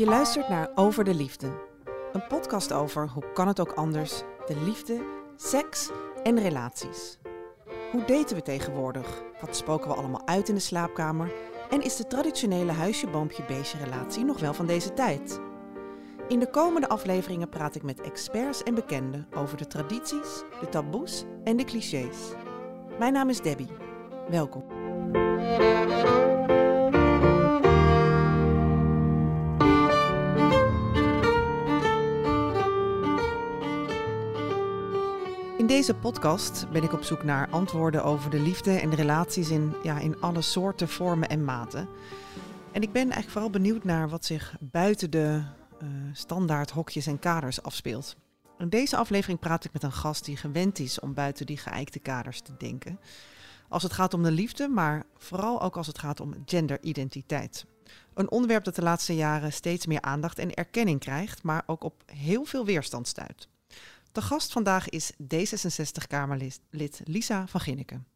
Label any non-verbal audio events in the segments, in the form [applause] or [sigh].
Je luistert naar Over de Liefde. Een podcast over hoe kan het ook anders, de liefde, seks en relaties. Hoe daten we tegenwoordig? Wat spoken we allemaal uit in de slaapkamer? En is de traditionele huisje-boompje-beestje relatie nog wel van deze tijd? In de komende afleveringen praat ik met experts en bekenden over de tradities, de taboes en de clichés. Mijn naam is Debbie. Welkom. In deze podcast ben ik op zoek naar antwoorden over de liefde en de relaties in, ja, in alle soorten, vormen en maten. En ik ben eigenlijk vooral benieuwd naar wat zich buiten de eh, standaard hokjes en kaders afspeelt. In deze aflevering praat ik met een gast die gewend is om buiten die geëikte kaders te denken. Als het gaat om de liefde, maar vooral ook als het gaat om genderidentiteit. Een onderwerp dat de laatste jaren steeds meer aandacht en erkenning krijgt, maar ook op heel veel weerstand stuit. De gast vandaag is D66-Kamerlid Lisa van Ginneken.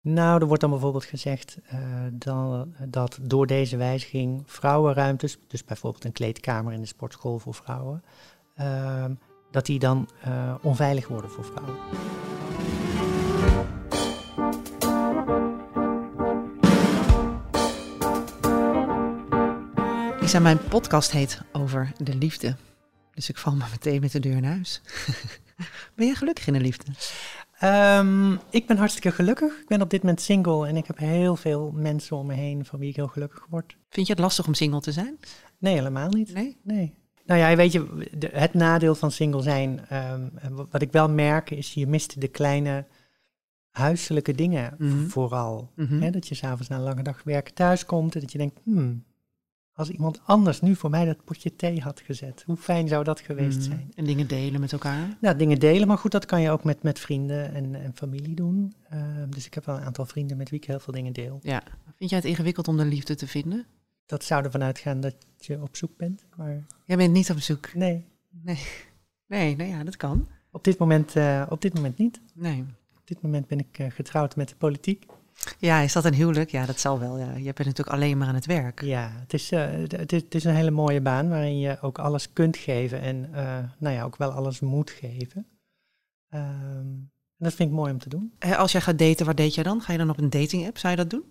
Nou, er wordt dan bijvoorbeeld gezegd eh, dan, dat door deze wijziging vrouwenruimtes, dus bijvoorbeeld een kleedkamer in de sportschool voor vrouwen, ehm, dat die dan eh, onveilig worden voor vrouwen. Lisa, mijn podcast heet Over de Liefde. Dus ik val maar meteen met de deur in huis. [laughs] ben jij gelukkig in de liefde? Ehm, ik ben hartstikke gelukkig. Ik ben op dit moment single en ik heb heel veel mensen om me heen van wie ik heel gelukkig word. Vind je het lastig om single te zijn? Nee, helemaal niet. Nee? Nee. Nou ja, weet je, de- het nadeel van single zijn, ehm, wat ik wel merk, is je mist de kleine huiselijke dingen Mhm. vooral. Mhm. Dat je s'avonds na een lange dag werken thuis komt en dat je denkt, hmm, als iemand anders nu voor mij dat potje thee had gezet, hoe fijn zou dat geweest Mhm. zijn? En dingen delen met elkaar? Nou, dingen delen, maar goed, dat kan je ook met, met vrienden en, en familie doen. Ehm, dus ik heb wel een aantal vrienden met wie ik heel veel dingen deel. Ja. Vind jij het ingewikkeld om de liefde te vinden? Dat zou ervan uitgaan dat je op zoek bent, maar Jij bent niet op zoek. nee, Nee. [laughs] Nee, nou ja, dat kan. op dit moment, eh, op dit moment niet. Nee. Op dit moment ben ik eh, getrouwd met de politiek. Ja, is dat een huwelijk? Ja, dat zal wel. Ja. Je bent natuurlijk alleen maar aan het werk. Ja, het is, eh, het, is, het is een hele mooie baan waarin je ook alles kunt geven en eh, nou ja, ook wel alles moet geven. Ehm, en dat vind ik mooi om te doen. Hè, Als jij gaat daten, waar date jij dan? Ga je dan op een dating app? Zou je dat doen?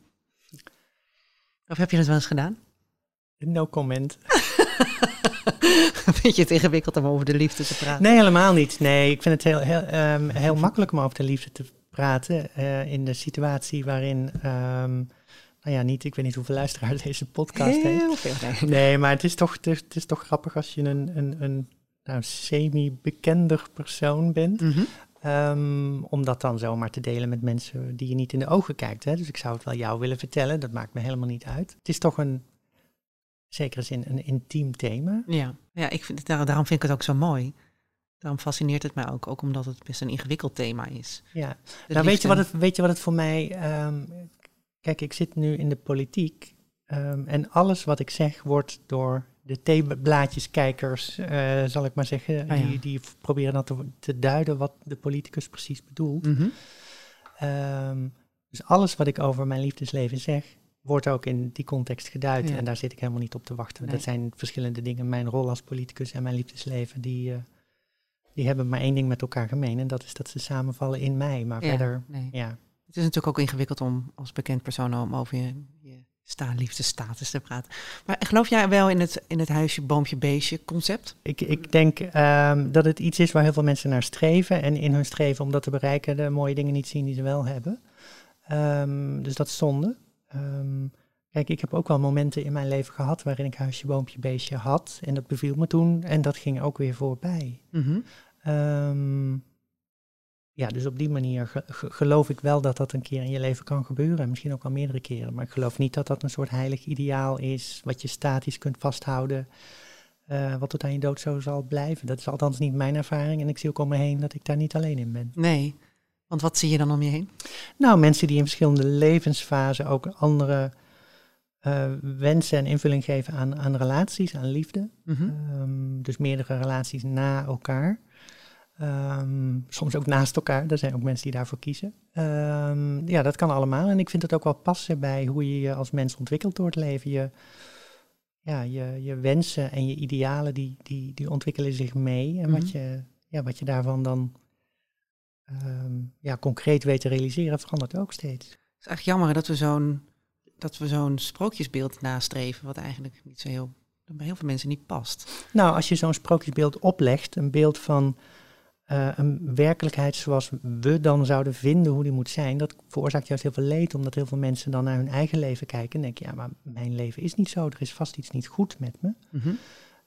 Of heb je het wel eens gedaan? No comment. Vind je het ingewikkeld om over de liefde te praten? Nee, helemaal niet. Nee, ik vind het heel, heel, ehm, heel makkelijk om over de liefde te praten eh, in de situatie waarin, ehm, nou ja, niet, ik weet niet hoeveel luisteraars deze podcast heeft. Veel. Nee. Nee, maar het is toch, het is, het is toch grappig als je een, een, een nou, semi-bekender persoon bent. Mhm. Ehm, om dat dan zomaar te delen met mensen die je niet in de ogen kijkt. Hè? Dus ik zou het wel jou willen vertellen, dat maakt me helemaal niet uit. Het is toch een, zekere zin, een intiem thema. Ja, ja ik vind daar- daarom vind ik het ook zo mooi. Daarom fascineert het mij ook, ook omdat het best een ingewikkeld thema is. Ja. Nou, weet je, wat het, weet je wat het voor mij... ehm, kijk, ik zit nu in de politiek ehm, en alles wat ik zeg wordt door de theeblaadjeskijkers, eh zal ik maar zeggen, Ah, ja. die, die proberen dan te, te duiden wat de politicus precies bedoelt. Mhm. Ehm, dus alles wat ik over mijn liefdesleven zeg, wordt ook in die context geduid. Ja. En daar zit ik helemaal niet op te wachten. Nee. Dat zijn verschillende dingen. Mijn rol als politicus en mijn liefdesleven, die, eh, die hebben maar één ding met elkaar gemeen. En dat is dat ze samenvallen in mij. Maar Ja, verder, nee. ja. Het is natuurlijk ook ingewikkeld om als bekend persoon om over je, je sta, liefdestatus te praten. Maar geloof jij wel in het, in het huisje, boompje, beestje concept? Ik, ik denk ehm, dat het iets is waar heel veel mensen naar streven. En in hun streven om dat te bereiken, de mooie dingen niet zien die ze wel hebben. Ehm, dus dat is zonde. Ehm, kijk, ik heb ook wel momenten in mijn leven gehad waarin ik huisje, boompje, beestje had. En dat beviel me toen. En dat ging ook weer voorbij. Mhm. Ehm, ja, dus op die manier ge- ge- geloof ik wel dat dat een keer in je leven kan gebeuren. En misschien ook wel meerdere keren. Maar ik geloof niet dat dat een soort heilig ideaal is, wat je statisch kunt vasthouden. eh, wat tot aan je dood zo zal blijven. Dat is althans niet mijn ervaring en ik zie ook om me heen dat ik daar niet alleen in ben. Nee, want wat zie je dan om je heen? Nou, mensen die in verschillende levensfasen ook andere eh, wensen en invulling geven aan, aan relaties, aan liefde. Mhm. Ehm, dus meerdere relaties na elkaar. Ehm, soms ook naast elkaar. Er zijn ook mensen die daarvoor kiezen. Ehm, ja, dat kan allemaal. En ik vind het ook wel passen bij hoe je je als mens ontwikkelt door het leven. Je, ja, je, je wensen en je idealen, die, die, die ontwikkelen zich mee. En Mhm. wat, je, ja, wat je daarvan dan ehm, ja, concreet weet te realiseren, verandert ook steeds. Het is eigenlijk jammer dat we zo'n dat we zo'n sprookjesbeeld nastreven, wat eigenlijk niet zo heel bij heel veel mensen niet past. Nou, als je zo'n sprookjesbeeld oplegt, een beeld van eh, een werkelijkheid zoals we dan zouden vinden hoe die moet zijn, dat veroorzaakt juist heel veel leed, omdat heel veel mensen dan naar hun eigen leven kijken en denken, ja, maar mijn leven is niet zo, er is vast iets niet goed met me. Mhm.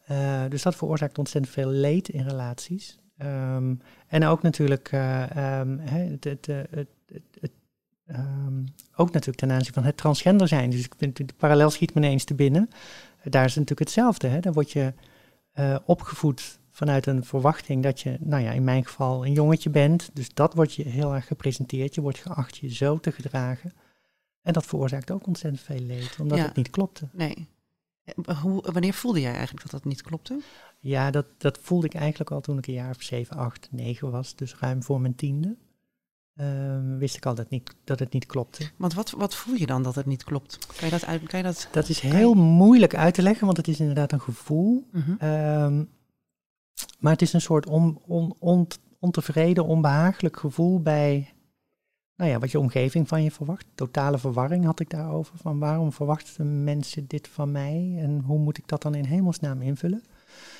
Eh, dus dat veroorzaakt ontzettend veel leed in relaties. Ehm, en ook natuurlijk, eh, ehm, het, het, het, het, ehm, ook natuurlijk ten aanzien van het transgender zijn. Dus ik vind de parallel schiet me ineens te binnen. Daar is het natuurlijk hetzelfde. Hè? Daar word je opgevoed vanuit een verwachting dat je, nou ja, in mijn geval een jongetje bent. Dus dat wordt je heel erg gepresenteerd. Je wordt geacht je zo te gedragen. En dat veroorzaakt ook ontzettend veel leed, omdat Ja. het niet klopte. Nee. Eh, Hoe, wanneer voelde jij eigenlijk dat dat niet klopte? Ja, dat, dat voelde ik eigenlijk al toen ik een jaar of 7, 8, 9 was. Dus ruim voor mijn tiende. Ehm, wist ik al dat, niet, dat het niet klopte. Want wat, wat voel je dan dat het niet klopt? Kan je dat uit? Kan je dat? Dat is heel moeilijk uit te leggen, want het is inderdaad een gevoel. Mhm. Ehm, maar het is een soort on, on, ont- ontevreden, onbehagelijk gevoel bij nou ja, wat je omgeving van je verwacht. Totale verwarring had ik daarover. Van waarom verwachten mensen dit van mij en hoe moet ik dat dan in hemelsnaam invullen?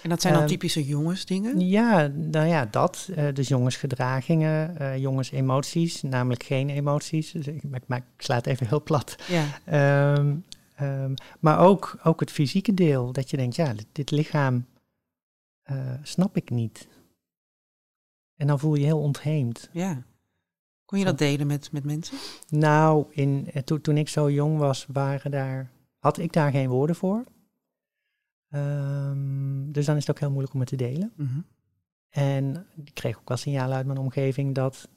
En dat zijn dan Ehm, typische jongensdingen? Ja, nou ja, dat. eh, dus jongensgedragingen, eh jongensemoties, namelijk geen emoties. Dus ik, maar ik sla het even heel plat. Ja. Ehm, ehm, maar ook, ook het fysieke deel, dat je denkt, ja, dit, dit lichaam eh, snap ik niet. En dan voel je je heel ontheemd. ja. Kon je dat delen met, met mensen? Nou, in, eh, toen- ik zo jong was, waren daar, had ik daar geen woorden voor. Ehm, dus dan is het ook heel moeilijk om het te delen. Mhm. En ik kreeg ook wel signalen uit mijn omgeving dat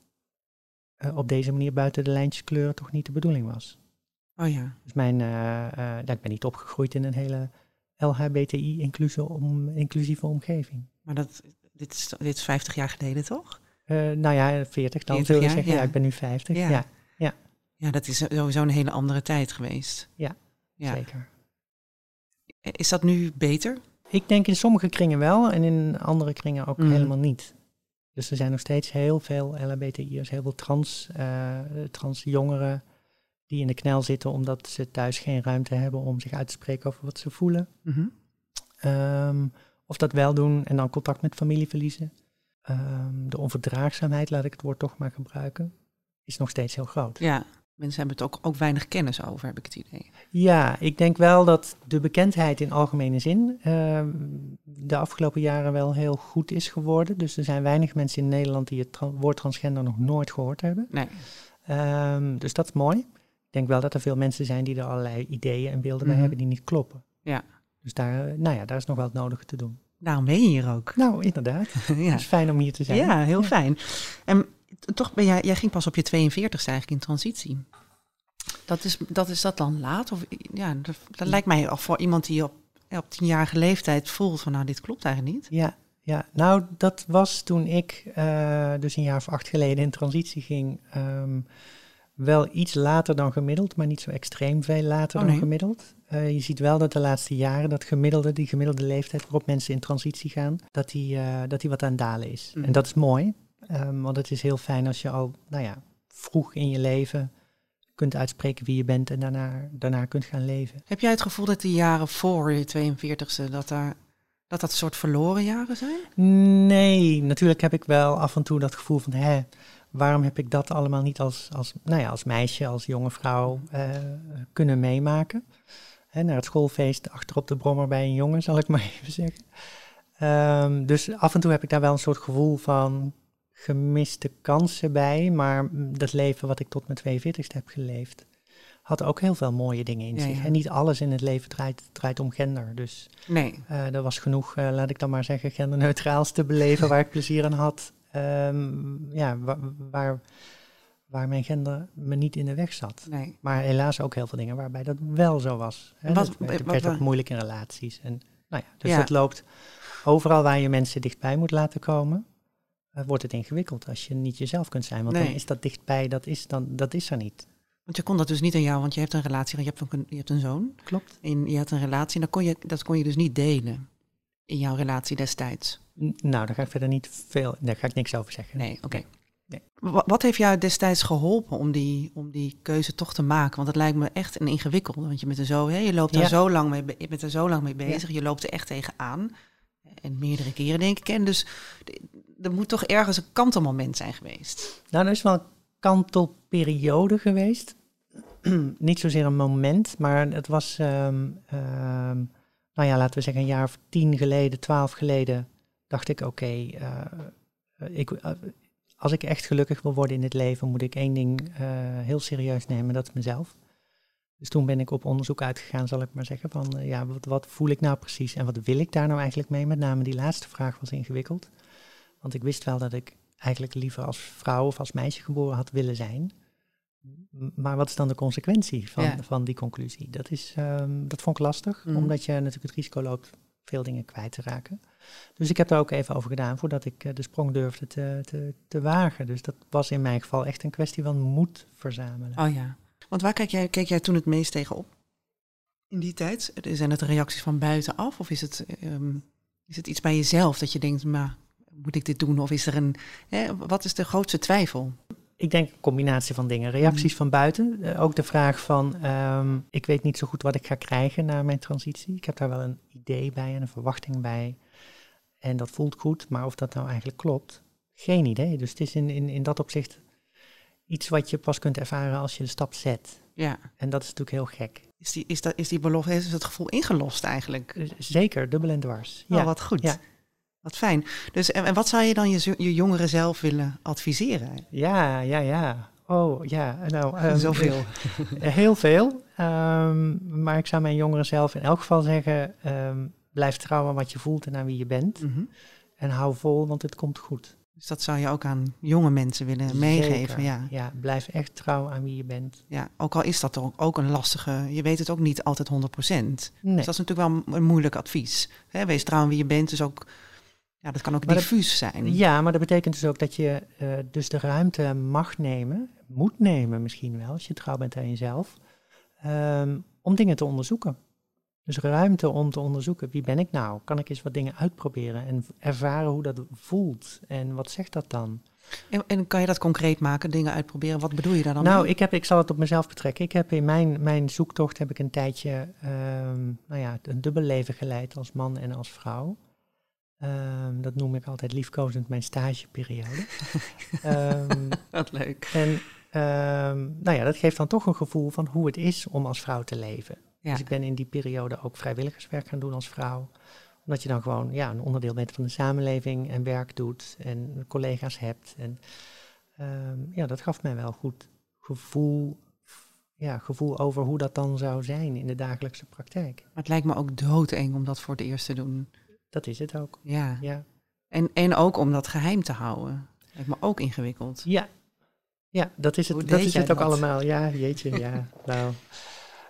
eh, op deze manier buiten de lijntjes kleuren toch niet de bedoeling was. Oh ja. Dus mijn, ja, ik ben niet opgegroeid in een hele LHBTI-inclusieve om, inclusieve omgeving. Maar dat, dit, is, dit is 50 jaar geleden, toch? Eh, nou ja, 40 dan 40 zullen we jaar, zeggen. Ja. ja. ik ben nu 50. Ja. Ja, Ja, dat is sowieso een hele andere tijd geweest. Ja, ja. zeker. Is dat nu beter? Ik denk in sommige kringen wel en in andere kringen ook Mhm. helemaal niet. Dus er zijn nog steeds heel veel LHBTI'ers, heel veel trans, eh, trans jongeren die in de knel zitten omdat ze thuis geen ruimte hebben om zich uit te spreken over wat ze voelen. Mhm. Ehm, of dat wel doen en dan contact met familie verliezen. Ehm, de onverdraagzaamheid, laat ik het woord toch maar gebruiken, is nog steeds heel groot. Ja, mensen hebben het ook, ook weinig kennis over, heb ik het idee. Ja, ik denk wel dat de bekendheid in algemene zin ehm, de afgelopen jaren wel heel goed is geworden. Dus er zijn weinig mensen in Nederland die het tra- woord transgender nog nooit gehoord hebben. Nee. Dus dat is mooi. Ik denk wel dat er veel mensen zijn die er allerlei ideeën en beelden bij Mhm. hebben die niet kloppen. Ja. Dus daar, eh, nou ja, daar is nog wel het nodige te doen. Daarom ben je hier ook. Nou, inderdaad. ja. [laughs] Het is fijn om hier te zijn. ja, heel fijn. En toch ben jij, jij ging pas op je 42ste eigenlijk in transitie. Dat is, dat is dat dan laat? Of, ja, dat, dat lijkt mij al voor iemand die op, op tienjarige leeftijd voelt van nou, dit klopt eigenlijk niet. Ja, ja, nou dat was toen ik eh, dus een jaar of acht geleden in transitie ging. ehm, wel iets later dan gemiddeld, maar niet zo extreem veel later Oh, dan nee. gemiddeld. Eh, je ziet wel dat de laatste jaren dat gemiddelde, die gemiddelde leeftijd waarop mensen in transitie gaan, dat die, eh, dat die wat aan dalen is. Mhm. En dat is mooi, ehm, want het is heel fijn als je al, nou ja, vroeg in je leven kunt uitspreken wie je bent en daarna, daarna kunt gaan leven. Heb jij het gevoel dat die jaren voor je 42ste, dat, daar, dat dat soort verloren jaren zijn? Nee, natuurlijk heb ik wel af en toe dat gevoel van, hè, waarom heb ik dat allemaal niet als, als, nou ja, als meisje, als jonge vrouw eh, kunnen meemaken? Hè, naar het schoolfeest achterop de brommer bij een jongen, zal ik maar [laughs] even zeggen. Ehm, dus af en toe heb ik daar wel een soort gevoel van gemiste kansen bij, maar dat leven wat ik tot mijn 42ste heb geleefd, had ook heel veel mooie dingen in Ja, zich. ja. En niet alles in het leven draait, draait om gender. Dus Nee. eh, er was genoeg, eh, laat ik dan maar zeggen, genderneutraals te beleven waar ik plezier aan had. Ehm, ja, wa- waar, waar mijn gender me niet in de weg zat. nee. Maar helaas ook heel veel dingen waarbij dat wel zo was. Hè. En wat- dat werd, wat- werd wat- ook moeilijk in relaties. En, nou ja, dus Ja. het loopt overal waar je mensen dichtbij moet laten komen, eh, wordt het ingewikkeld als je niet jezelf kunt zijn. Want Nee. dan is dat dichtbij, dat is, dan, dat is er niet. Want je kon dat dus niet aan jou, want je hebt een relatie, je hebt een, je hebt een zoon. Klopt. En je had een relatie en dat kon, je, dat kon je dus niet delen in jouw relatie destijds. Nou, daar ga ik verder niet veel, daar ga ik niks over zeggen. Nee, oké. Nee. Wa- Wat heeft jou destijds geholpen om die, om die keuze toch te maken? Want het lijkt me echt een ingewikkelde. Want je, bent er zo, hè, je loopt daar Ja. zo lang mee, je bent er zo lang mee bezig. Je loopt er echt tegenaan. En meerdere keren denk ik. En dus er moet toch ergens een kantelmoment zijn geweest. Nou, er is wel een kantelperiode geweest. [clears throat] Niet zozeer een moment, maar het was, ehm, ehm, nou ja, laten we zeggen een jaar of tien geleden, twaalf geleden, dacht ik, oké, eh, eh, als ik echt gelukkig wil worden in het leven, moet ik één ding eh, heel serieus nemen, dat is mezelf. Dus toen ben ik op onderzoek uitgegaan, zal ik maar zeggen, van ja, wat, wat voel ik nou precies en wat wil ik daar nou eigenlijk mee? Met name die laatste vraag was ingewikkeld. Want ik wist wel dat ik eigenlijk liever als vrouw of als meisje geboren had willen zijn. Maar wat is dan de consequentie van, Ja. van die conclusie? Dat, is, ehm, dat vond ik lastig, Mhm. omdat je natuurlijk het risico loopt veel dingen kwijt te raken. Dus ik heb daar ook even over gedaan voordat ik eh, de sprong durfde te, te, te wagen. Dus dat was in mijn geval echt een kwestie van moed verzamelen. Oh ja. Want waar kijk jij, keek jij toen het meest tegenop? In die tijd? Zijn het reacties van buitenaf? Of is het, ehm, is het iets bij jezelf dat je denkt, maar moet ik dit doen? Of is er een. Hè, wat is de grootste twijfel? Ik denk een combinatie van dingen. Reacties van buiten. eh, ook de vraag van, ehm, ik weet niet zo goed wat ik ga krijgen na mijn transitie. Ik heb daar wel een idee bij en een verwachting bij. En dat voelt goed, maar of dat nou eigenlijk klopt, geen idee. Dus het is in, in, in dat opzicht iets wat je pas kunt ervaren als je de stap zet. Ja. En dat is natuurlijk heel gek. Is die, is dat, is die belofte, is het gevoel ingelost eigenlijk? Eh, Zeker, dubbel en dwars. Ja, Ja, wat goed. Ja. Wat fijn. Dus en, en wat zou je dan je, je jongere zelf willen adviseren? ja, ja, ja. Oh, ja. Nou, [laughs] ehm, Zoveel. [laughs] Heel veel. Ehm, maar ik zou mijn jongeren zelf in elk geval zeggen: ehm, blijf trouw aan wat je voelt en aan wie je bent. Mhm. En hou vol, want het komt goed. Dus dat zou je ook aan jonge mensen willen meegeven. Ja. ja, blijf echt trouw aan wie je bent. ja, ook al is dat toch ook een lastige, je weet het ook niet altijd 100%. Nee. Dus dat is natuurlijk wel een, moeilijk advies. Wees trouw aan wie je bent, dus ook, ja, dat kan ook Maar dat- diffuus zijn. Ja, maar dat betekent dus ook dat je eh, dus de ruimte mag nemen, moet nemen misschien wel, als je trouw bent aan jezelf, ehm, om dingen te onderzoeken. Dus ruimte om te onderzoeken, wie ben ik nou? Kan ik eens wat dingen uitproberen en ervaren hoe dat voelt? En wat zegt dat dan? En, en kan je dat concreet maken, dingen uitproberen? Wat bedoel je daar dan Nou, mee? ik, heb, ik zal het op mezelf betrekken. Ik heb in mijn, mijn zoektocht heb ik een tijdje ehm, nou ja, een dubbel leven geleid als man en als vrouw. Ehm, dat noem ik altijd liefkozend mijn stageperiode. [laughs] Ehm, Wat leuk. en ehm, nou ja, dat geeft dan toch een gevoel van hoe het is om als vrouw te leven. Ja. Dus ik ben in die periode ook vrijwilligerswerk gaan doen als vrouw. Omdat je dan gewoon ja, een onderdeel bent van de samenleving en werk doet en collega's hebt. En ja, dat gaf mij wel goed gevoel, ja, gevoel over hoe dat dan zou zijn in de dagelijkse praktijk. Maar het lijkt me ook doodeng om dat voor het eerst te doen. Dat is het ook. Ja. Ja, En, en ook om dat geheim te houden. Lijkt me ook ingewikkeld. ja. ja dat is Hoe het, dat is het ook dat? allemaal. Ja, jeetje, ja. [laughs] Nou,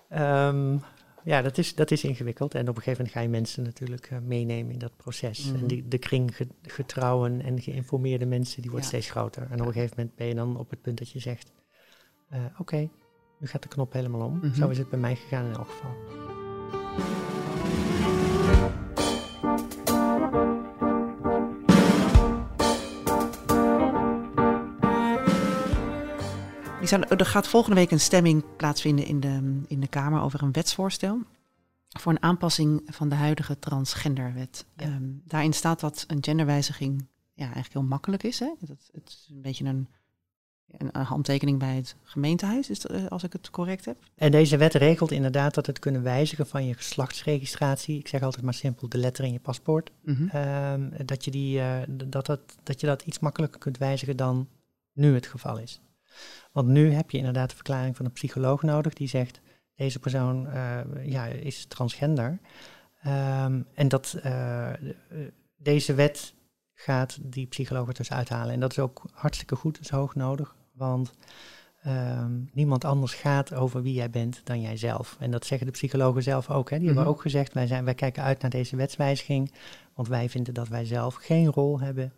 ehm, ja, dat is, dat is ingewikkeld. En op een gegeven moment ga je mensen natuurlijk eh, meenemen in dat proces. En die, de kring ge- getrouwen en geïnformeerde mensen, die wordt Ja. steeds groter. En op een gegeven moment ben je dan op het punt dat je zegt, eh, oké, nu gaat de knop helemaal om. Mhm. Zo is het bij mij gegaan in elk geval. Er gaat volgende week een stemming plaatsvinden in de, in de Kamer over een wetsvoorstel. Voor een aanpassing van de huidige transgenderwet. Ja. Ehm, daarin staat dat een genderwijziging ja, eigenlijk heel makkelijk is. Hè? Dat, het is een beetje een, een, handtekening bij het gemeentehuis, is dat, eh, als ik het correct heb. En deze wet regelt inderdaad dat het kunnen wijzigen van je geslachtsregistratie. Ik zeg altijd maar simpel de letter in je paspoort. Mhm. Ehm, dat, je die, eh, dat, dat, dat je dat iets makkelijker kunt wijzigen dan nu het geval is. Want nu heb je inderdaad de verklaring van een psycholoog nodig die zegt, deze persoon uh, ja, is transgender. Um, en dat uh, deze wet gaat die psycholoog er dus uithalen. En dat is ook hartstikke goed, dat is hoog nodig. Want um, niemand anders gaat over wie jij bent dan jijzelf. En dat zeggen de psychologen zelf ook. Hè. Die hebben Mhm. ook gezegd, wij, zijn, wij kijken uit naar deze wetswijziging. Want wij vinden dat wij zelf geen rol hebben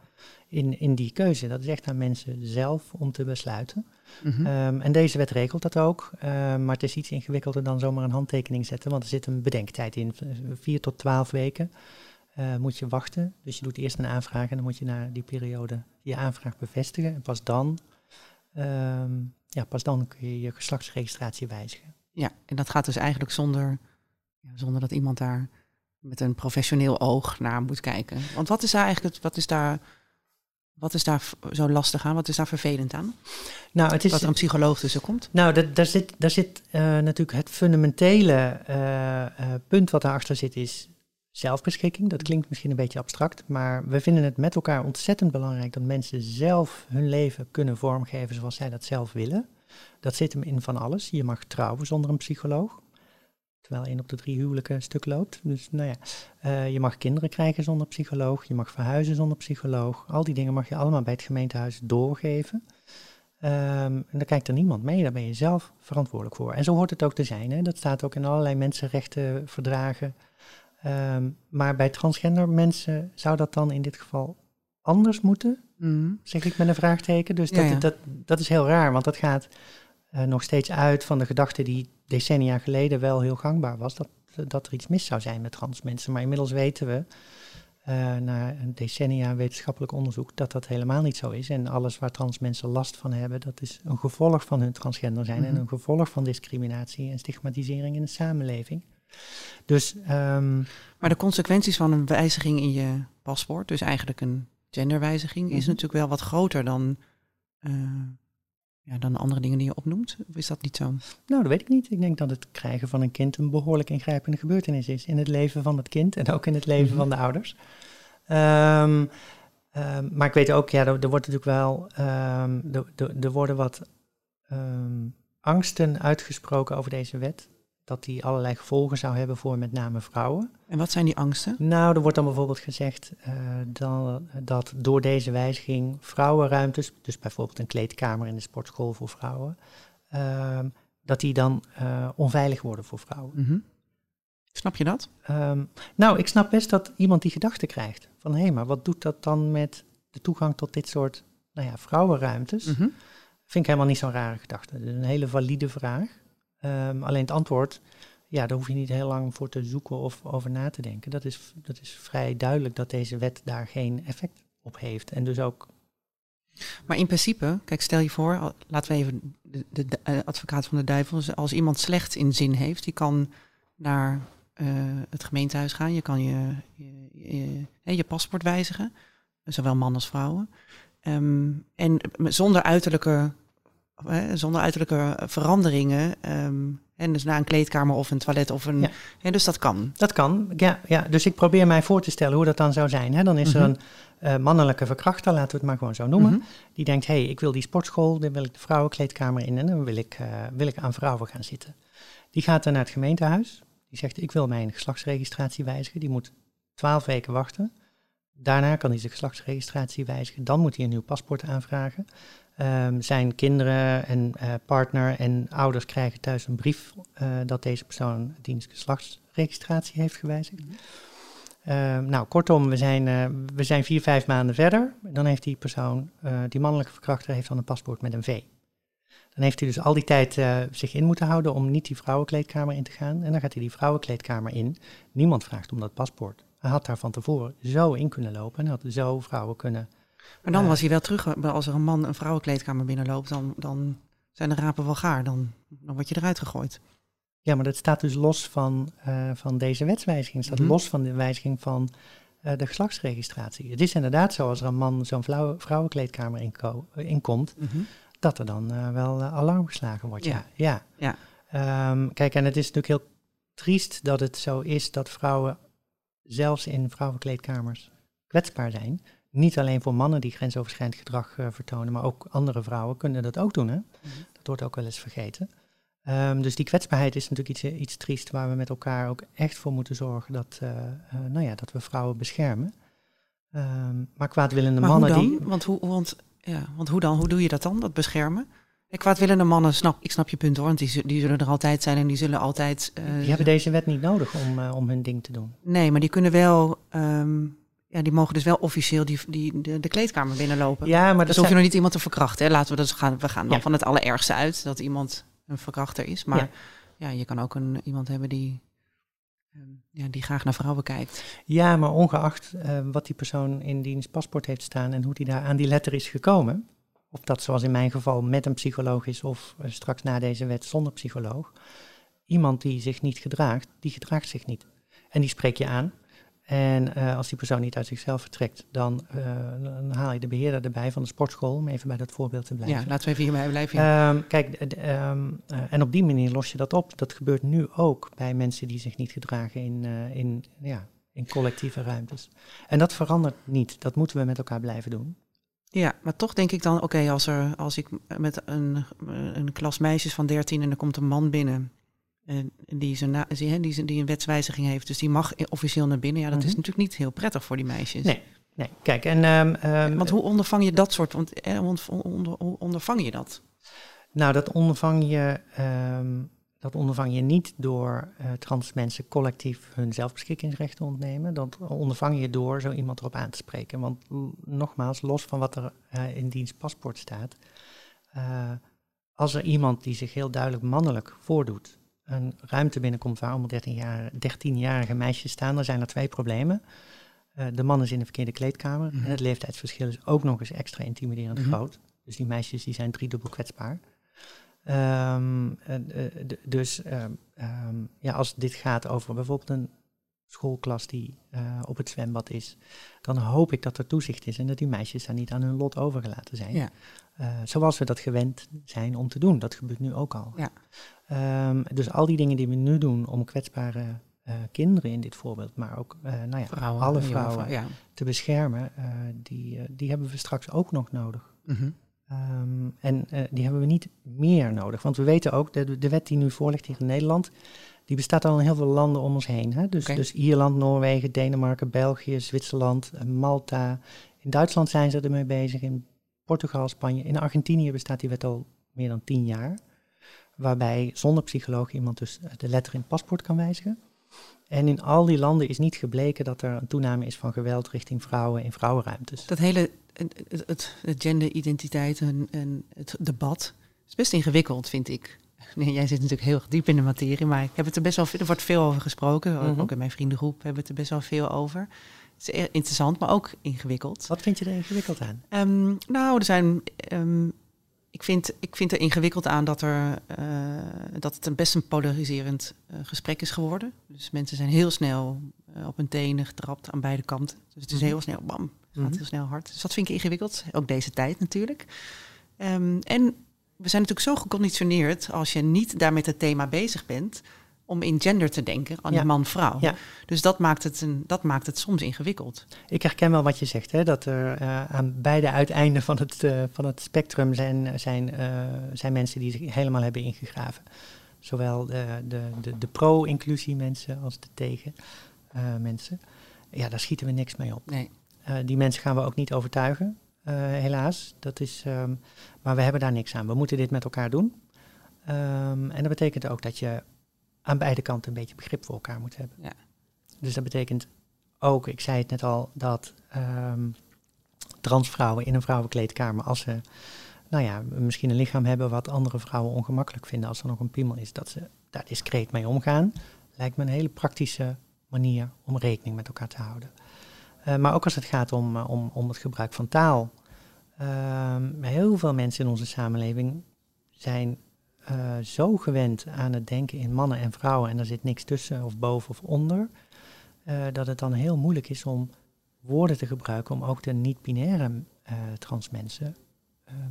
in, in die keuze. Dat is echt aan mensen zelf om te besluiten. Mhm. Ehm, en deze wet regelt dat ook. Ehm, maar het is iets ingewikkelder dan zomaar een handtekening zetten. Want er zit een bedenktijd in. Vier tot twaalf weken eh, moet je wachten. Dus je doet eerst een aanvraag en dan moet je na die periode je aanvraag bevestigen. En pas dan, ehm, ja, pas dan kun je je geslachtsregistratie wijzigen. Ja, en dat gaat dus eigenlijk zonder, ja, zonder dat iemand daar met een professioneel oog naar moet kijken. Want wat is daar eigenlijk, wat is daar, wat is daar zo lastig aan? Wat is daar vervelend aan? Nou, het is, dat er een psycholoog tussen komt? Nou, dat, daar zit, daar zit eh, natuurlijk het fundamentele eh, eh, punt wat daarachter zit, is zelfbeschikking. Dat klinkt misschien een beetje abstract, maar we vinden het met elkaar ontzettend belangrijk dat mensen zelf hun leven kunnen vormgeven zoals zij dat zelf willen. Dat zit hem in van alles. Je mag trouwen zonder een psycholoog. Terwijl één op de drie huwelijken stuk loopt. Dus nou ja, eh, je mag kinderen krijgen zonder psycholoog. Je mag verhuizen zonder psycholoog. Al die dingen mag je allemaal bij het gemeentehuis doorgeven. Ehm, en daar kijkt er niemand mee, daar ben je zelf verantwoordelijk voor. En zo hoort het ook te zijn. Hè? Dat staat ook in allerlei mensenrechtenverdragen. Ehm, maar bij transgender mensen zou dat dan in dit geval anders moeten? Mhm. Zeg ik met een vraagteken. Dus dat, ja. Dat, dat is heel raar, want dat gaat nog steeds uit van de gedachte die decennia geleden wel heel gangbaar was. Dat, dat er iets mis zou zijn met trans mensen. Maar inmiddels weten we, eh, na een decennia wetenschappelijk onderzoek, dat dat helemaal niet zo is. En alles waar trans mensen last van hebben, dat is een gevolg van hun transgender zijn. En Mhm. een gevolg van discriminatie en stigmatisering in de samenleving. Dus ehm, Maar de consequenties van een wijziging in je paspoort, dus eigenlijk een genderwijziging, is Mhm. natuurlijk wel wat groter dan, eh, ja, dan de andere dingen die je opnoemt. Of is dat niet zo? Nou, dat weet ik niet. Ik denk dat het krijgen van een kind een behoorlijk ingrijpende gebeurtenis is in het leven van het kind en ook in het leven Mhm. van de ouders. Ehm, ehm, maar ik weet ook, ja, er, er wordt natuurlijk wel, ehm, er, er, er worden wat angsten uitgesproken over deze wet. Dat die allerlei gevolgen zou hebben voor met name vrouwen. En wat zijn die angsten? Nou, er wordt dan bijvoorbeeld gezegd eh, dan, dat door deze wijziging vrouwenruimtes, dus bijvoorbeeld een kleedkamer in de sportschool voor vrouwen, ehm, dat die dan eh, onveilig worden voor vrouwen. Mhm. Snap je dat? Ehm, nou, ik snap best dat iemand die gedachte krijgt van hé, hey, maar wat doet dat dan met de toegang tot dit soort nou ja, vrouwenruimtes? Mhm. Vind ik helemaal niet zo'n rare gedachte. Het is een hele valide vraag. Ehm, alleen het antwoord, ja, daar hoef je niet heel lang voor te zoeken of over na te denken. Dat is, dat is vrij duidelijk dat deze wet daar geen effect op heeft. En dus ook, Maar in principe, kijk, stel je voor, laten we even de, de, eh, advocaat van de duivel, dus als iemand slecht in zin heeft, die kan naar eh, het gemeentehuis gaan, je kan je, je, je, paspoort wijzigen, zowel man als vrouwen. Ehm, en zonder uiterlijke, eh, zonder uiterlijke veranderingen, ehm, en dus naar een kleedkamer of een toilet of een, Ja. hè, dus dat kan. dat kan. Ja, ja, dus ik probeer mij voor te stellen hoe dat dan zou zijn. Hè? Dan is er Mhm. een eh, mannelijke verkrachter, laten we het maar gewoon zo noemen. Mhm. Die denkt, hé, hey, ik wil die sportschool, dan wil ik de vrouwenkleedkamer in en dan wil ik, eh, wil ik aan vrouwen gaan zitten. Die gaat dan naar het gemeentehuis. Die zegt, ik wil mijn geslachtsregistratie wijzigen. Die moet twaalf weken wachten. Daarna kan hij zijn geslachtsregistratie wijzigen. Dan moet hij een nieuw paspoort aanvragen. Ehm, zijn kinderen en eh, partner en ouders krijgen thuis een brief eh, dat deze persoon diens geslachtsregistratie heeft gewijzigd. Ehm, nou, kortom, we zijn, eh, we zijn vier, vijf maanden verder. Dan heeft die persoon, die mannelijke verkrachter, heeft dan een paspoort met een V. Dan heeft hij dus al die tijd zich in moeten houden om niet die vrouwenkleedkamer in te gaan. En dan gaat hij die vrouwenkleedkamer in. Niemand vraagt om dat paspoort. Hij had daar van tevoren zo in kunnen lopen en had zo vrouwen kunnen. Maar dan was hij wel terug, eh, als er een man een vrouwenkleedkamer binnenloopt, dan, dan zijn de rapen wel gaar, dan, dan word je eruit gegooid. Ja, maar dat staat dus los van, eh, van deze wetswijziging. Het staat Mhm. los van de wijziging van eh, de geslachtsregistratie. Het is inderdaad zo als er een man zo'n vrouwen- vrouwenkleedkamer inko- inkomt, dat er dan wel alarm geslagen wordt. Ja. Ja. ja. Ja. Ehm, kijk, en het is natuurlijk heel triest dat het zo is dat vrouwen zelfs in vrouwenkleedkamers kwetsbaar zijn. Niet alleen voor mannen die grensoverschrijdend gedrag uh, vertonen, maar ook andere vrouwen kunnen dat ook doen. Hè? Dat wordt ook wel eens vergeten. Um, dus die kwetsbaarheid is natuurlijk iets, iets triest waar we met elkaar ook echt voor moeten zorgen dat, uh, uh, nou ja, dat we vrouwen beschermen. Um, maar kwaadwillende maar mannen hoe dan? die. Want hoe, want, ja, want hoe dan? Hoe doe je dat dan, dat beschermen? En kwaadwillende mannen, snap, ik snap je punt hoor, want die, die zullen er altijd zijn en die zullen altijd... Die hebben deze wet niet nodig om, om hun ding te doen. Nee, maar die kunnen wel... Um, ja, die mogen dus wel officieel die, die, de, de kleedkamer binnenlopen. Ja, maar dus hoef je nog niet iemand te verkrachten. Hè? Laten we dat gaan. We gaan dan ja. van het allerergste uit dat iemand een verkrachter is. Maar ja, ja je kan ook een, iemand hebben die, um, ja, die graag naar vrouwen kijkt. Ja, maar ongeacht uh, wat die persoon in diens paspoort heeft staan en hoe die daar aan die letter is gekomen. Of dat zoals in mijn geval met een psycholoog is of uh, straks na deze wet zonder psycholoog. Iemand die zich niet gedraagt, die gedraagt zich niet. En die spreek je aan. En uh, als die persoon niet uit zichzelf vertrekt, dan, uh, dan, haal je de beheerder erbij van de sportschool, om even bij dat voorbeeld te blijven. Ja, laten we even hierbij blijven. Um, kijk, um, uh, en op die manier los je dat op. Dat gebeurt nu ook bij mensen die zich niet gedragen in, in, ja, in collectieve ruimtes. En dat verandert niet. Dat moeten we met elkaar blijven doen. Ja, maar toch denk ik dan, oké, okay, als, er, als ik met een, een klas meisjes van 13 en er komt een man binnen en die, zijn die, die, die een wetswijziging heeft, dus die mag officieel naar binnen. Ja, dat mm -hmm. is natuurlijk niet heel prettig voor die meisjes. Nee, nee. kijk, en... Um, um, want hoe ondervang je dat soort, want eh, onder, hoe ondervang je dat? Nou, dat ondervang je, um, dat ondervang je niet door uh, trans mensen collectief hun zelfbeschikkingsrechten ontnemen. Dat ondervang je door zo iemand erop aan te spreken. Want nogmaals, los van wat er uh, in diens paspoort staat, uh, als er iemand die zich heel duidelijk mannelijk voordoet, een ruimte binnenkomt waar allemaal 13-jarige 13 meisjes staan, dan zijn er twee problemen. Uh, de man is in de verkeerde kleedkamer mm -hmm. en het leeftijdsverschil is ook nog eens extra intimiderend mm -hmm. groot. Dus die meisjes die zijn driedubbel kwetsbaar. Um, uh, dus um, ja, als dit gaat over bijvoorbeeld een schoolklas die uh, op het zwembad is, dan hoop ik dat er toezicht is en dat die meisjes daar niet aan hun lot overgelaten zijn. Ja. Uh, zoals we dat gewend zijn om te doen. Dat gebeurt nu ook al. Ja. Um, dus al die dingen die we nu doen om kwetsbare uh, kinderen in dit voorbeeld, maar ook nou ja, vrouwen, alle vrouwen vrouw, ja. te beschermen, die, die hebben we straks ook nog nodig. Mm -hmm. um, en die hebben we niet meer nodig. Want we weten ook, de, de wet die nu voorligt hier in Nederland, die bestaat al in heel veel landen om ons heen. Hè? Dus, okay. dus Ierland, Noorwegen, Denemarken, België, Zwitserland, Malta. In Duitsland zijn ze ermee bezig, in Portugal, Spanje. In Argentinië bestaat die wet al meer dan tien jaar. Waarbij zonder psycholoog iemand dus de letter in het paspoort kan wijzigen. En in al die landen is niet gebleken dat er een toename is van geweld richting vrouwen in vrouwenruimtes. Dat hele het, het, het genderidentiteit en, en het debat is best ingewikkeld, vind ik. [laughs] Nee, jij zit natuurlijk heel diep in de materie, maar ik heb het er best wel er wordt veel over gesproken. Mm -hmm. Ook in mijn vriendengroep hebben we het er best wel veel over. Het is interessant, maar ook ingewikkeld. Wat vind je er ingewikkeld aan? Um, nou, er zijn. Um, ik, vind, ik vind er ingewikkeld aan dat, er, uh, dat het een best een polariserend uh, gesprek is geworden. Dus mensen zijn heel snel uh, op hun tenen getrapt aan beide kanten. Dus het is heel snel, bam, het gaat mm -hmm. heel snel hard. Dus dat vind ik ingewikkeld. Ook deze tijd natuurlijk. Um, en we zijn natuurlijk zo geconditioneerd als je niet daar met het thema bezig bent, om in gender te denken, aan ja. man-vrouw. Ja. Dus dat maakt, het een, dat maakt het soms ingewikkeld. Ik herken wel wat je zegt, hè, dat er uh, aan beide uiteinden van het, uh, van het spectrum zijn, zijn, uh, zijn mensen die zich helemaal hebben ingegraven. Zowel de, de, de, de pro-inclusie mensen als de tegen mensen. Ja, daar schieten we niks mee op. Nee. die mensen gaan we ook niet overtuigen. Uh, helaas. Dat is, um, maar we hebben daar niks aan. We moeten dit met elkaar doen. Um, en dat betekent ook dat je aan beide kanten een beetje begrip voor elkaar moet hebben. Ja. Dus dat betekent ook, ik zei het net al, dat um, transvrouwen in een vrouwenkleedkamer, als ze nou ja, misschien een lichaam hebben wat andere vrouwen ongemakkelijk vinden als er nog een piemel is, dat ze daar discreet mee omgaan, lijkt me een hele praktische manier om rekening met elkaar te houden. Uh, maar ook als het gaat om, uh, om, om het gebruik van taal. Uh, heel veel mensen in onze samenleving zijn uh, zo gewend aan het denken in mannen en vrouwen en er zit niks tussen of boven of onder, dat het dan heel moeilijk is om woorden te gebruiken om ook de niet-binaire trans mensen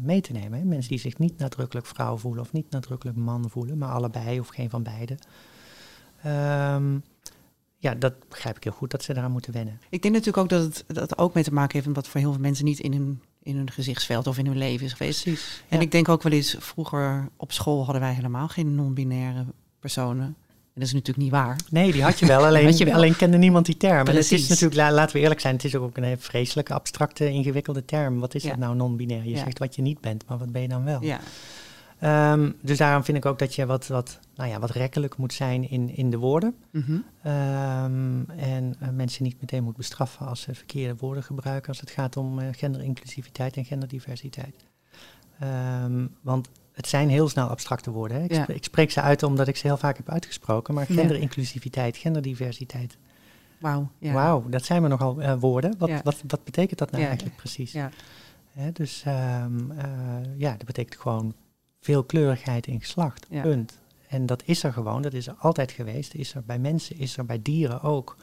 mee te nemen. Mensen die zich niet nadrukkelijk vrouw voelen of niet nadrukkelijk man voelen, maar allebei of geen van beide. Um, ja, dat begrijp ik heel goed dat ze daaraan moeten wennen. Ik denk natuurlijk ook dat het dat ook mee te maken heeft... wat voor heel veel mensen niet in hun, in hun gezichtsveld of in hun leven is geweest. Precies. En ik denk ook wel eens, vroeger op school hadden wij helemaal geen non-binaire personen. En dat is natuurlijk niet waar. Nee, die had je wel, [laughs] alleen, Had je wel. alleen kende niemand die term. En het is Precies. natuurlijk, la- laten we eerlijk zijn, het is ook een vreselijke, abstracte, ingewikkelde term. Wat is Ja. dat nou non-binair? Je Ja. zegt wat je niet bent, maar wat ben je dan wel? Ja, Ehm, dus daarom vind ik ook dat je wat, wat, nou ja, wat rekkelijk moet zijn in, in de woorden. Mhm. Ehm, en eh, mensen niet meteen moet bestraffen als ze verkeerde woorden gebruiken als het gaat om eh, genderinclusiviteit en genderdiversiteit. Ehm, want het zijn heel snel abstracte woorden. Hè? Ik, Ja. spreek, ik spreek ze uit omdat ik ze heel vaak heb uitgesproken. Maar genderinclusiviteit, genderdiversiteit. wauw. Ja. Wauw, dat zijn we nogal eh, woorden. Wat, Ja. wat, wat betekent dat nou eigenlijk precies? Ja. Hè, dus ehm, eh, ja, dat betekent gewoon veelkleurigheid in geslacht. Punt. En dat is er gewoon, dat is er altijd geweest. Is er bij mensen, is er bij dieren ook.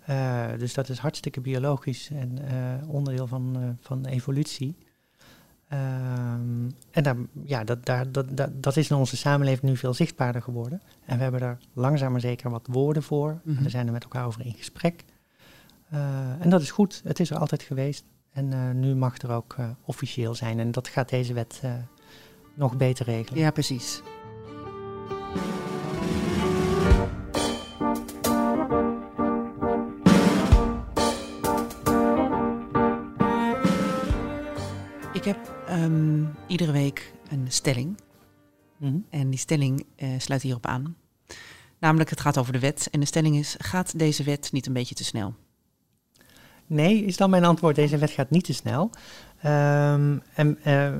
Eh, dus dat is hartstikke biologisch en eh, onderdeel van, eh, van evolutie. Ehm, en daar, ja, dat, daar, dat, dat, dat is in onze samenleving nu veel zichtbaarder geworden. En we hebben er langzaam maar zeker wat woorden voor. Mhm. En we zijn er met elkaar over in gesprek. En dat is goed, het is er altijd geweest. En nu mag het er ook officieel zijn. En dat gaat deze wet nog beter regelen. ja, precies. Ik heb ehm, iedere week een stelling. Mhm. En die stelling eh, sluit hierop aan. Namelijk, het gaat over de wet. En de stelling is, gaat deze wet niet een beetje te snel? Nee, is dan mijn antwoord. Deze wet gaat niet te snel. Ehm, en, eh,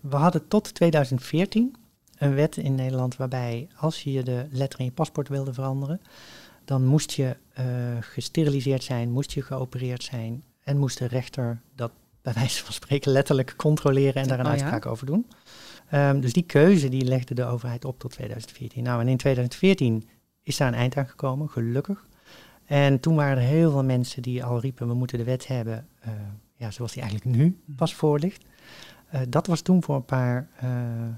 we hadden tot 2014 een wet in Nederland waarbij als je de letter in je paspoort wilde veranderen, dan moest je eh, gesteriliseerd zijn, moest je geopereerd zijn en moest de rechter dat bij wijze van spreken letterlijk controleren en daar een Oh ja? uitspraak over doen. Ehm, dus die keuze die legde de overheid op tot 2014. Nou, en in 2014 is daar een eind aan gekomen, gelukkig. En toen waren er heel veel mensen die al riepen, we moeten de wet hebben, eh, ja, zoals die eigenlijk nu pas voor ligt. Eh, dat was toen voor een paar eh,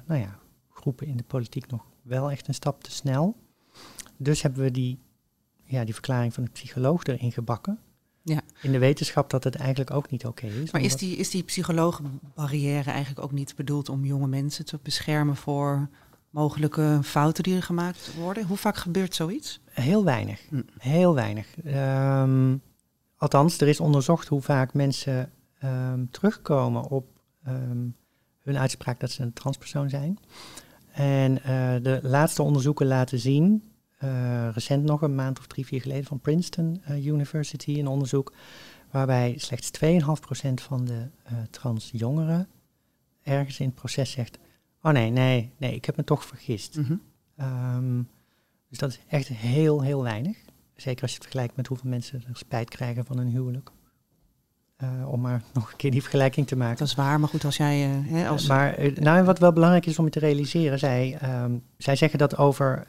nou ja, groepen in de politiek nog wel echt een stap te snel. Dus hebben we die, ja, die verklaring van de psycholoog erin gebakken. Ja. In de wetenschap dat het eigenlijk ook niet oké is. Maar is die, is die psychologenbarrière eigenlijk ook niet bedoeld om jonge mensen te beschermen voor mogelijke fouten die er gemaakt worden? Hoe vaak gebeurt zoiets? Heel weinig. Hm. Heel weinig. Ehm, althans, er is onderzocht hoe vaak mensen ehm, terugkomen op ehm, hun uitspraak dat ze een transpersoon zijn. En eh, de laatste onderzoeken laten zien, eh, recent nog een maand of drie, vier geleden van Princeton eh, University, een onderzoek waarbij slechts 2,5% van de eh transjongeren ergens in het proces zegt, oh nee, nee, nee, ik heb me toch vergist. Mhm. Ehm, dus dat is echt heel, heel weinig. Zeker als je het vergelijkt met hoeveel mensen er spijt krijgen van hun huwelijk. Om maar nog een keer die vergelijking te maken. Dat is waar, maar goed, als jij hè, als... Maar nou, wat wel belangrijk is om je te realiseren, zij, ehm, zij zeggen dat over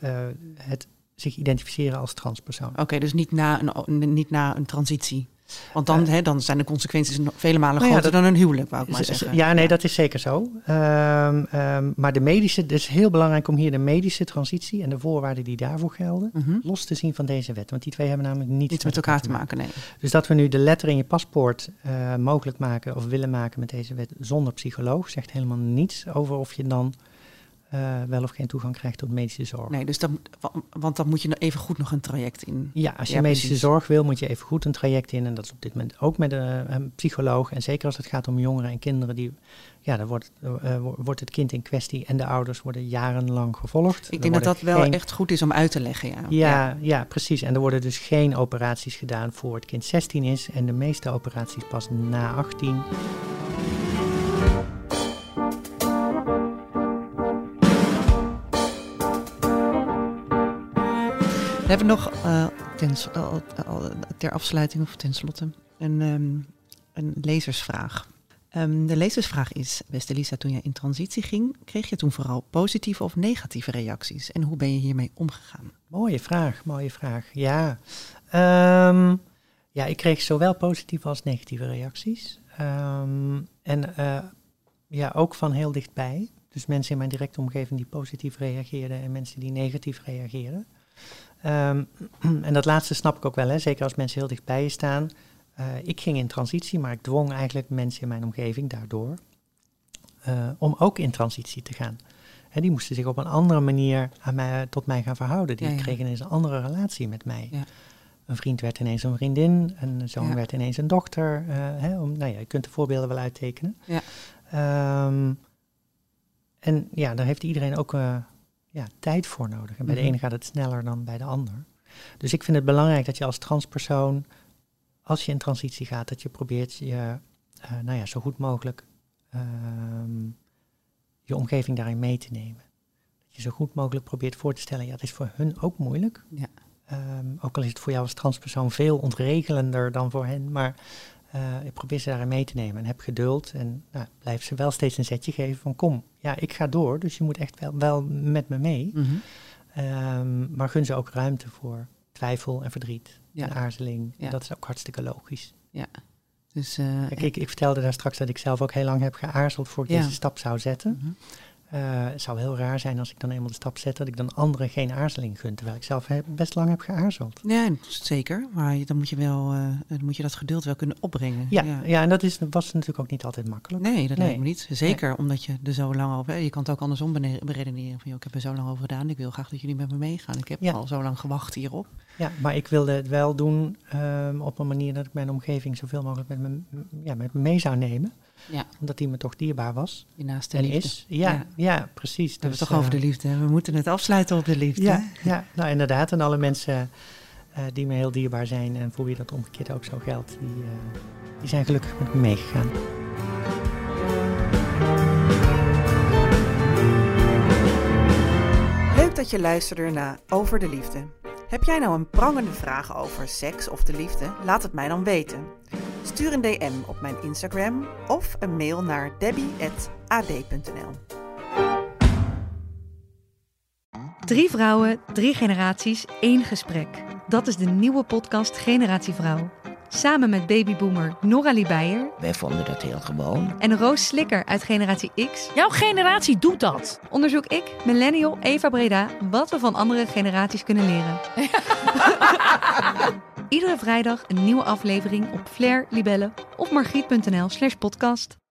het zich identificeren als transpersoon. Oké, dus niet na, een, niet na een transitie. Want dan, Eh, hè, dan zijn de consequenties vele malen nou ja, groter dat- dan een huwelijk, wou ik maar zeggen. Ja, nee, dat is zeker zo. Ehm, ehm, maar de medische, het is heel belangrijk om hier de medische transitie en de voorwaarden die daarvoor gelden, Mhm. los te zien van deze wet. Want die twee hebben namelijk niets, Niets met elkaar te maken, nee. Dus dat we nu de letter in je paspoort eh, mogelijk maken of willen maken met deze wet zonder psycholoog, zegt helemaal niets over of je dan eh, wel of geen toegang krijgt tot medische zorg. Nee, dus wa- want dan moet je even goed nog een traject in. Ja, als je Ja, medische precies. zorg wil, moet je even goed een traject in. En dat is op dit moment ook met een, een psycholoog. En zeker als het gaat om jongeren en kinderen, die, ja, dan wordt, eh, wo- wordt het kind in kwestie en de ouders worden jarenlang gevolgd. Ik denk dat dat wel echt goed is om uit te leggen, ja. Ja, ja, precies. En er worden dus geen operaties gedaan voor het kind 16 is. En de meeste operaties pas na 18. We hebben nog eh, ten, s- al- al- ter afsluiting of tenslotte een, ehm, een lezersvraag. Ehm, de lezersvraag is, beste Lisa, toen jij in transitie ging, kreeg je toen vooral positieve of negatieve reacties? En hoe ben je hiermee omgegaan? Mooie vraag, mooie vraag. Ja, Ehm, ja ik kreeg zowel positieve als negatieve reacties. En eh, ja, ook van heel dichtbij. Dus mensen in mijn directe omgeving die positief reageerden en mensen die negatief reageerden. Ehm, [clears throat] en dat laatste snap ik ook wel, hè? zeker als mensen heel dicht bij je staan. Uh, ik ging in transitie, maar ik dwong eigenlijk mensen in mijn omgeving daardoor uh, om ook in transitie te gaan. Hè, die moesten zich op een andere manier aan mij, tot mij gaan verhouden. Die ja, ja. kregen ineens een andere relatie met mij. Ja. Een vriend werd ineens een vriendin, een zoon werd ineens een dochter. Uh, hè, om, nou ja, je kunt de voorbeelden wel uittekenen. Um, en ja, daar heeft iedereen ook ja, tijd voor nodig. En bij de Mhm. ene gaat het sneller dan bij de ander. Dus ik vind het belangrijk dat je als transpersoon, als je in transitie gaat, dat je probeert je uh, nou ja, zo goed mogelijk ehm, je omgeving daarin mee te nemen. Dat je zo goed mogelijk probeert voor te stellen, ja, het is voor hun ook moeilijk. Ja. Um, ook al is het voor jou als transpersoon veel ontregelender dan voor hen, maar uh, ik probeer ze daarin mee te nemen en heb geduld en nou, blijf ze wel steeds een zetje geven van kom, ja, ik ga door, dus je moet echt wel, wel met me mee. Mhm. Um, maar gun ze ook ruimte voor twijfel en verdriet Ja. en aarzeling. Ja. En dat is ook hartstikke logisch. Ja. Dus, eh, Kijk, ik, ik vertelde daar straks dat ik zelf ook heel lang heb geaarzeld voor ik Ja. deze stap zou zetten. mhm. Uh, het zou heel raar zijn als ik dan eenmaal de stap zet dat ik dan anderen geen aarzeling gun, terwijl ik zelf best lang heb geaarzeld. Ja, zeker. Maar dan moet je, wel, eh, dan moet je dat geduld wel kunnen opbrengen. Ja, ja. en dat is, was natuurlijk ook niet altijd makkelijk. Nee, dat Nee. lijkt me niet. Zeker omdat je er zo lang over... Je kan het ook andersom beredeneren. Van, joh, ik heb er zo lang over gedaan. Ik wil graag dat jullie met me meegaan. Ik heb Ja. al zo lang gewacht hierop. Ja, maar ik wilde het wel doen um, op een manier dat ik mijn omgeving zoveel mogelijk met me, ja, met me mee zou nemen. Ja. Omdat die me toch dierbaar was Je naaste en liefde. is. Ja, Ja. ja. precies. We hebben Dus, het toch over de eh, liefde. hè? We moeten het afsluiten op de liefde. Ja, ja, nou inderdaad. En alle mensen uh, die me heel dierbaar zijn en voor wie dat omgekeerd ook zo geldt, die, uh, die zijn gelukkig met me meegegaan. Leuk dat je luisterde naar Over de Liefde. Heb jij nou een prangende vraag over seks of de liefde? Laat het mij dan weten. Stuur een DM op mijn Instagram of een mail naar debbie.ad.nl. Drie vrouwen, drie generaties, één gesprek. Dat is de nieuwe podcast Generatie Vrouw. Samen met babyboomer Noralie Beijer Wij vonden dat heel gewoon. en Roos Slikker uit Generatie X Jouw generatie doet dat. onderzoek ik, millennial Eva Breda, wat we van andere generaties kunnen leren. [laughs] Iedere vrijdag een nieuwe aflevering op Flair, Libelle of margriet.nl slash podcast.